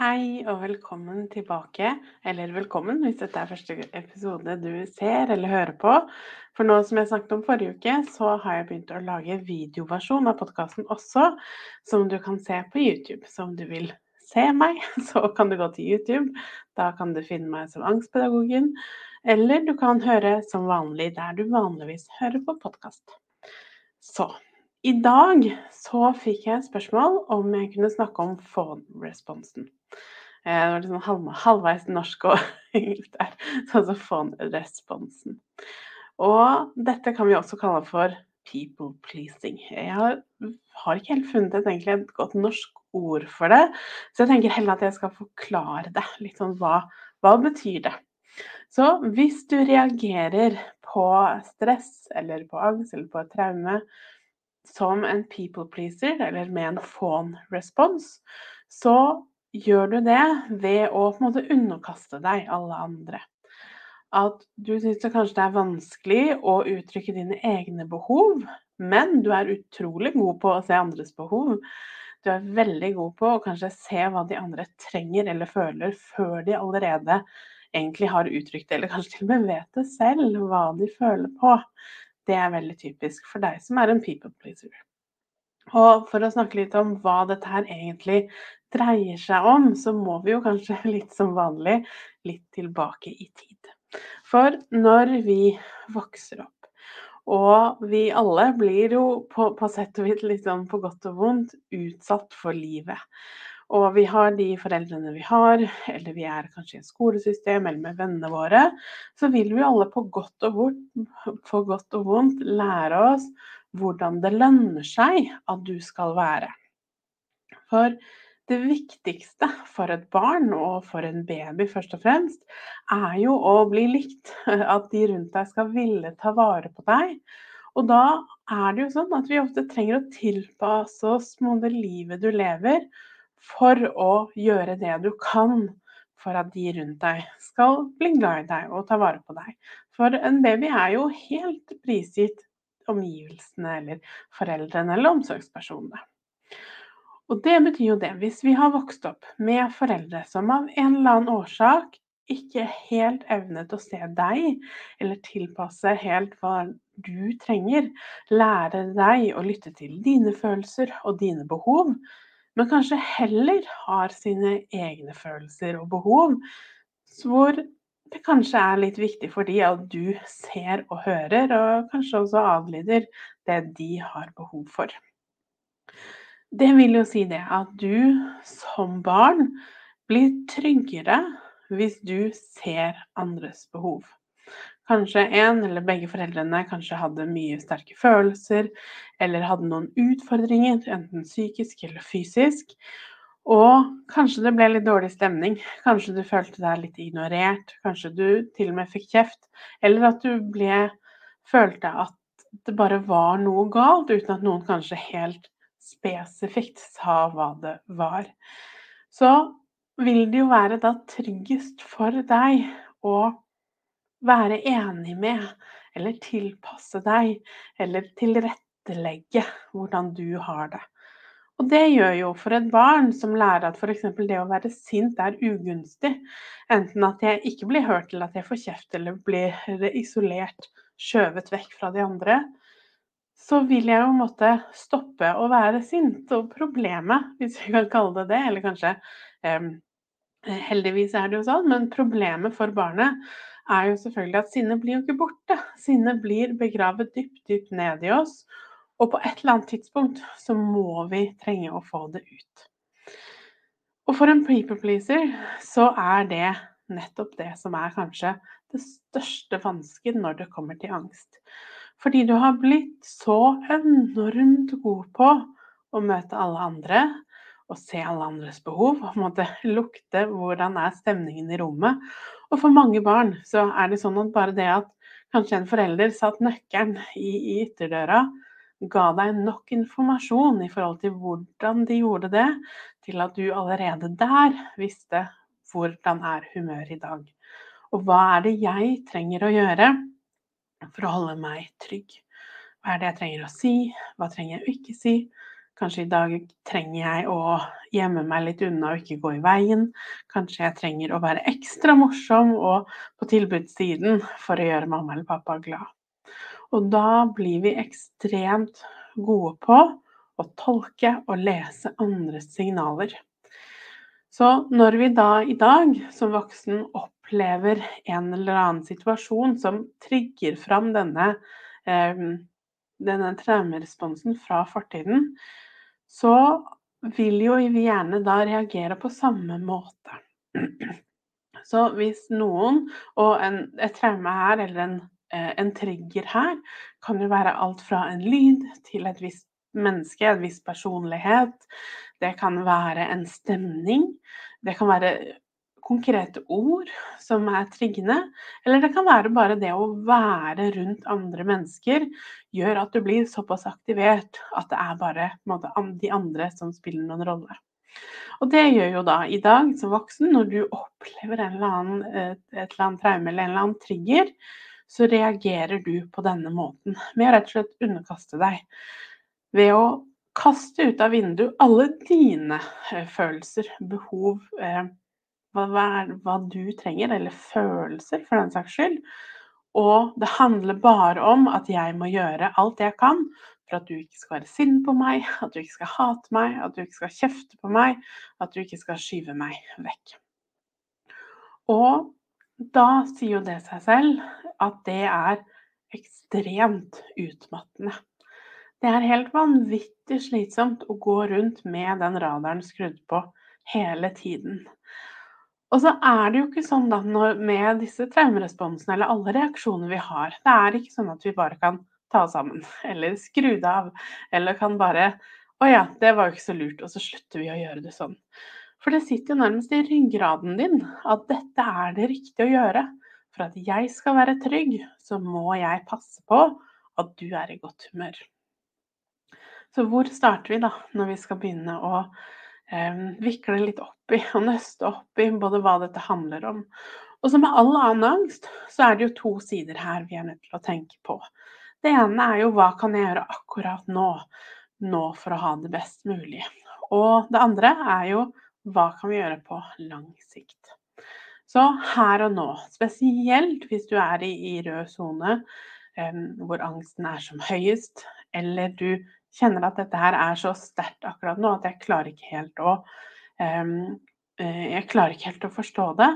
Hei og velkommen tilbake, eller velkommen hvis dette er første episode du ser eller hører på. For nå som jeg snakket om forrige uke, så har jeg begynt å lage videoversjon av podkasten også, som du kan se på YouTube. Så om du vil se meg, så kan du gå til YouTube. Da kan du finne meg som Angstpedagogen. Eller du kan høre som vanlig der du vanligvis hører på podkast. Så i dag så fikk jeg spørsmål om jeg kunne snakke om phone-responsen. Eh, det var liksom halv, halvveis norsk og engelsk der. Så altså phone-responsen. Og dette kan vi også kalle for people pleasing. Jeg har, har ikke helt funnet et, egentlig, et godt norsk ord for det, så jeg tenker heller at jeg skal forklare det. Litt sånn hva, hva betyr det? Så hvis du reagerer på stress eller på angst eller på et traume som en people pleaser, eller med en fawn response, så gjør du det ved å på en måte underkaste deg alle andre. At du syns kanskje det er vanskelig å uttrykke dine egne behov, men du er utrolig god på å se andres behov. Du er veldig god på å kanskje se hva de andre trenger eller føler, før de allerede egentlig har uttrykt det, eller kanskje til og med vet det selv, hva de føler på. Det er veldig typisk for deg som er en people pleaser. Og for å snakke litt om hva dette her egentlig dreier seg om, så må vi jo kanskje litt som vanlig litt tilbake i tid. For når vi vokser opp, og vi alle blir jo på, på sett og vis litt sånn på godt og vondt utsatt for livet. Og vi har de foreldrene vi har, eller vi er kanskje i et skolesystem eller med vennene våre, så vil vi alle på godt og vondt, på godt og vondt lære oss hvordan det lønner seg at du skal være. For det viktigste for et barn, og for en baby først og fremst, er jo å bli likt. At de rundt deg skal ville ta vare på deg. Og da er det jo sånn at vi ofte trenger å tilpasse oss mot det livet du lever, for å gjøre det du kan for at de rundt deg skal bli glad i deg og ta vare på deg. For en baby er jo helt prisgitt omgivelsene eller foreldrene eller omsorgspersonene. Og det betyr jo det, hvis vi har vokst opp med foreldre som av en eller annen årsak ikke helt evnet å se deg, eller tilpasse helt hva du trenger, lære deg å lytte til dine følelser og dine behov, men kanskje heller har sine egne følelser og behov, hvor det kanskje er litt viktig for de at du ser og hører, og kanskje også adlyder det de har behov for. Det vil jo si det at du som barn blir tryggere hvis du ser andres behov. Kanskje en eller begge foreldrene kanskje hadde mye sterke følelser, eller hadde noen utfordringer, enten psykisk eller fysisk. Og kanskje det ble litt dårlig stemning, kanskje du følte deg litt ignorert, kanskje du til og med fikk kjeft, eller at du ble, følte at det bare var noe galt, uten at noen kanskje helt spesifikt sa hva det var. Så vil det jo være da tryggest for deg å være enig med, eller tilpasse deg, eller tilrettelegge hvordan du har det. Og det gjør jo for et barn som lærer at f.eks. det å være sint er ugunstig, enten at jeg ikke blir hørt eller at jeg får kjeft eller blir isolert, skjøvet vekk fra de andre, så vil jeg jo måtte stoppe å være sint. Og problemet, hvis vi kan kalle det det, eller kanskje um, Heldigvis er det jo sånn, men problemet for barnet er jo selvfølgelig at sinnet blir jo ikke borte. Sinnet blir begravet dypt, dypt ned i oss. Og på et eller annet tidspunkt så må vi trenge å få det ut. Og for en people pleaser så er det nettopp det som er kanskje det største vansken når det kommer til angst. Fordi du har blitt så enormt god på å møte alle andre og se alle andres behov, på en måte lukte hvordan er stemningen i rommet, Og for mange barn så er det sånn at bare det at kanskje en forelder satt nøkkelen i, i ytterdøra, ga deg nok informasjon i forhold til hvordan de gjorde det, til at du allerede der visste hvordan er humøret i dag. Og hva er det jeg trenger å gjøre for å holde meg trygg? Hva er det jeg trenger å si? Hva trenger jeg å ikke si? Kanskje i dag trenger jeg å gjemme meg litt unna og ikke gå i veien. Kanskje jeg trenger å være ekstra morsom og på tilbudssiden for å gjøre mamma eller pappa glad. Og da blir vi ekstremt gode på å tolke og lese andres signaler. Så når vi da i dag som voksen opplever en eller annen situasjon som trigger fram denne, eh, denne traumeresponsen fra fortiden, så vil jo vi gjerne da reagere på samme måte. Så hvis noen Og en, et traume her, eller en, en, trigger her, kan jo være alt fra en lyd til et visst menneske, en viss personlighet. Det kan være en stemning. Det kan være konkrete ord som er triggende. Eller det kan være bare det å være rundt andre mennesker gjør at du blir såpass aktivert at det er bare måte, de andre som spiller noen rolle. Og det gjør jo da i dag som voksen, når du opplever eller annen, et eller annet traume eller en eller annen trigger, så reagerer du på denne måten med å rett og slett underkaste deg. Ved å kaste ut av vinduet alle dine eh, følelser, behov, eh, hva, hva, du trenger, eller følelser for den saks skyld. Og det handler bare om at jeg må gjøre alt jeg kan for at du ikke skal være sint på meg, at du ikke skal hate meg, at du ikke skal kjefte på meg, at du ikke skal skyve meg vekk. Og da sier jo det seg selv at det er ekstremt utmattende. Det er helt vanvittig slitsomt å gå rundt med den radaren skrudd på hele tiden. Og så er det jo ikke sånn da med disse traumeresponsene eller alle reaksjoner vi har. Det er ikke sånn at vi bare kan ta oss sammen eller skru det av. Eller kan bare Å ja, det var jo ikke så lurt. Og så slutter vi å gjøre det sånn. For det sitter jo nærmest i ryggraden din at dette er det riktige å gjøre. For at jeg skal være trygg, så må jeg passe på at du er i godt humør. Så hvor starter vi da, når vi skal begynne å eh, vikle litt opp i og nøste opp i både hva dette handler om. Og som med all annen angst, så er det jo to sider her vi er nødt til å tenke på. Det ene er jo hva kan jeg gjøre akkurat nå, nå for å ha det best mulig. Og det andre er jo hva kan vi gjøre på lang sikt. Så her og nå, spesielt hvis du er i, i rød sone, eh, hvor angsten er som høyest, eller du kjenner at dette her er så sterkt akkurat nå at jeg klarer ikke helt å um, Jeg klarer ikke helt å forstå det.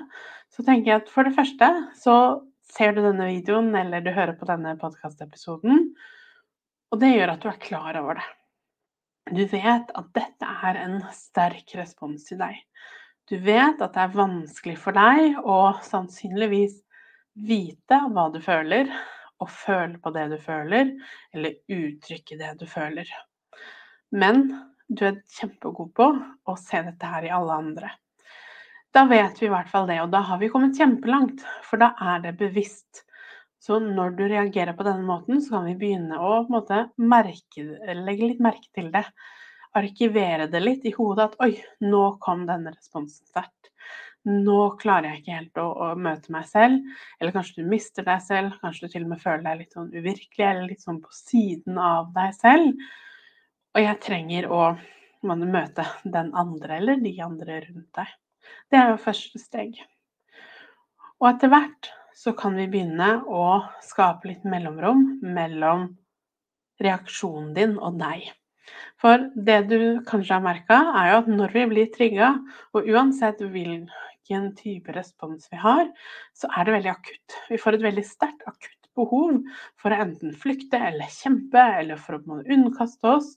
Så tenker jeg at for det første så ser du denne videoen eller du hører på denne podkastepisoden, og det gjør at du er klar over det. Du vet at dette er en sterk respons til deg. Du vet at det er vanskelig for deg å sannsynligvis vite hva du føler, og føle på det du føler, eller uttrykke det du føler. Men du er kjempegod på å se dette her i alle andre. Da vet vi i hvert fall det, og da har vi kommet kjempelangt, for da er det bevisst. Så når du reagerer på denne måten, så kan vi begynne å måte, merke, legge litt merke til det. Arkivere det litt i hodet at oi, nå kom denne responsen sterkt nå klarer jeg ikke helt å, å, møte meg selv. Eller kanskje du mister deg selv, kanskje du til og med føler deg litt sånn uvirkelig eller litt sånn på siden av deg selv. Og jeg trenger å møte den andre eller de andre rundt deg. Det er jo første steg. Og etter hvert så kan vi begynne å skape litt mellomrom mellom reaksjonen din og deg. For det du kanskje har merka, er jo at når vi blir trigga, og uansett hvilken type respons vi har, så er det veldig akutt. Vi får et veldig sterkt akutt behov for å enten flykte eller kjempe, eller for å underkaste oss.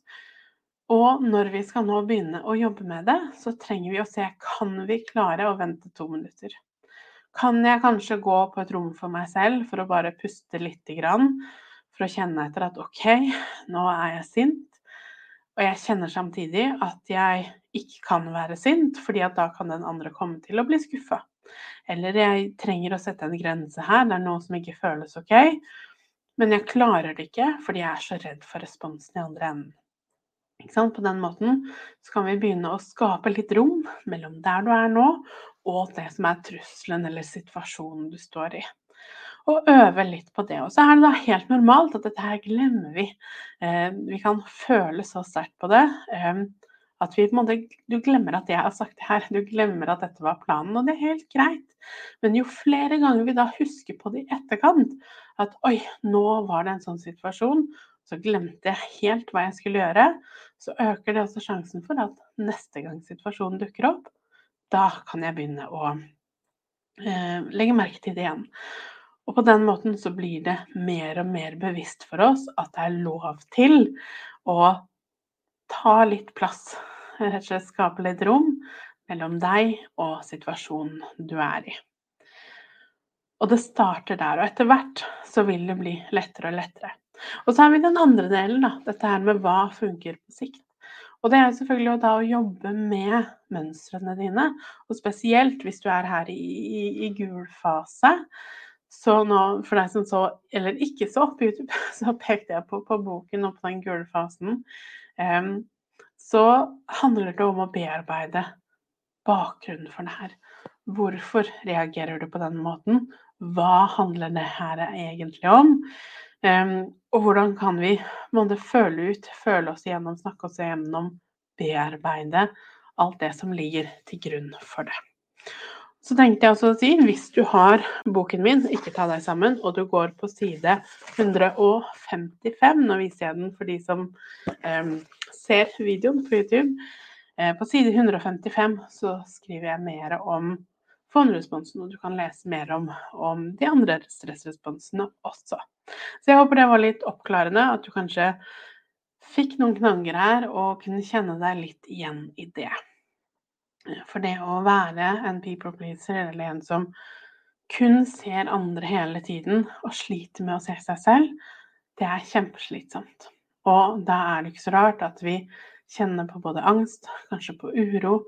Og når vi skal nå begynne å jobbe med det, så trenger vi å se kan vi klare å vente to minutter. Kan jeg kanskje gå på et rom for meg selv for å bare puste lite grann? For å kjenne etter at OK, nå er jeg sint. Og jeg kjenner samtidig at jeg ikke kan være sint, fordi at da kan den andre komme til å bli skuffa. Eller jeg trenger å sette en grense her, det er noe som ikke føles ok, men jeg klarer det ikke fordi jeg er så redd for responsen i andre enden. På den måten så kan vi begynne å skape litt rom mellom der du er nå, og det som er trusselen eller situasjonen du står i. Og øve litt på det. Og så er det da helt normalt at dette her glemmer vi. Eh, vi kan føle så sterkt på det. Eh, at vi, måte, du glemmer at jeg har sagt det her, du glemmer at dette var planen, og det er helt greit. Men jo flere ganger vi da husker på det i etterkant, at oi, nå var det en sånn situasjon, så glemte jeg helt hva jeg skulle gjøre, så øker det også sjansen for at neste gang situasjonen dukker opp, da kan jeg begynne å eh, legge merke til det igjen. Og på den måten så blir det mer og mer bevisst for oss at det er lov til å ta litt plass. Rett og slett skape litt rom mellom deg og situasjonen du er i. Og det starter der, og etter hvert så vil det bli lettere og lettere. Og så har vi den andre delen, da, dette her med hva funker på sikt. Og det er selvfølgelig da å jobbe med mønstrene dine, og spesielt hvis du er her i, i, i gul fase. Så nå, for deg som så, eller ikke så på YouTube, så pekte jeg på, på boken og på den gule fasen så handler det om å bearbeide bakgrunnen for det her. Hvorfor reagerer du på den måten? Hva handler det her egentlig om? Og hvordan kan vi måtte føle ut, føle oss igjennom, snakke oss igjennom, bearbeide alt det som ligger til grunn for det. Så tenkte jeg også å si, hvis du har boken min, ikke ta deg sammen, og du går på side 155, nå viser jeg den for de som um, ser videoen på YouTube. Eh, på side 155 så skriver jeg mer om fondresponsen, og du kan lese mer om, om de andre stressresponsene også. Så jeg håper det var litt oppklarende, at du kanskje fikk noen knagger her og kunne kjenne deg litt igjen i det. For det å være en people pleaser, eller en som kun ser andre hele tiden og sliter med å se seg selv, det er kjempeslitsomt. Og da er det ikke så rart at vi kjenner på både angst, kanskje på uro.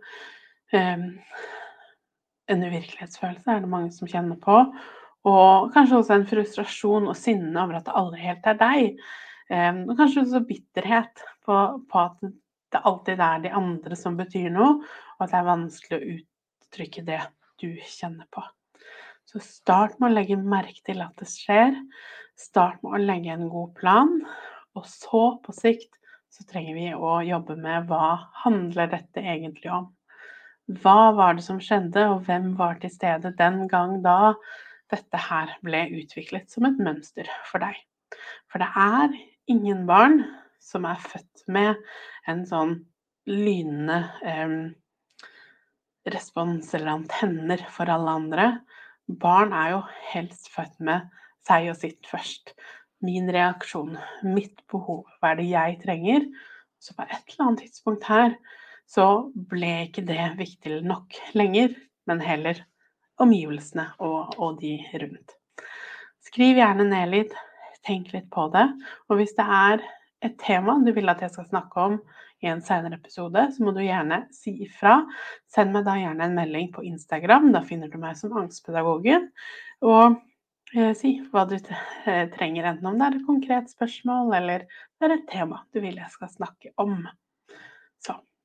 En uvirkelighetsfølelse er det mange som kjenner på. Og kanskje også en frustrasjon og sinne over at det aldri helt er deg. Og kanskje også bitterhet på, på at det alltid er de andre som betyr noe, og at det er vanskelig å uttrykke det du kjenner på. Så start med å legge merke til at det skjer. Start med å legge en god plan. Og så, på sikt, så trenger vi å jobbe med hva handler dette egentlig om? Hva var det som skjedde, og hvem var til stede den gang da dette her ble utviklet som et mønster for deg? For det er ingen barn som er født med en sånn lynende eh, respons eller antenner for alle andre. Barn er jo helst født med seg og sitt først. Min reaksjon, mitt behov, hva er det jeg trenger? Så på et eller annet tidspunkt her så ble ikke det viktig nok lenger, men heller omgivelsene og, og de rundt. Skriv gjerne ned litt, tenk litt på det. Og hvis det er et tema du vil at jeg skal snakke om i en senere episode, så må du gjerne si ifra. Send meg da gjerne en melding på Instagram, da finner du meg som angstpedagogen. Og eh, si hva du eh, trenger, enten om det er et konkret spørsmål eller det er et tema du vil jeg skal snakke om.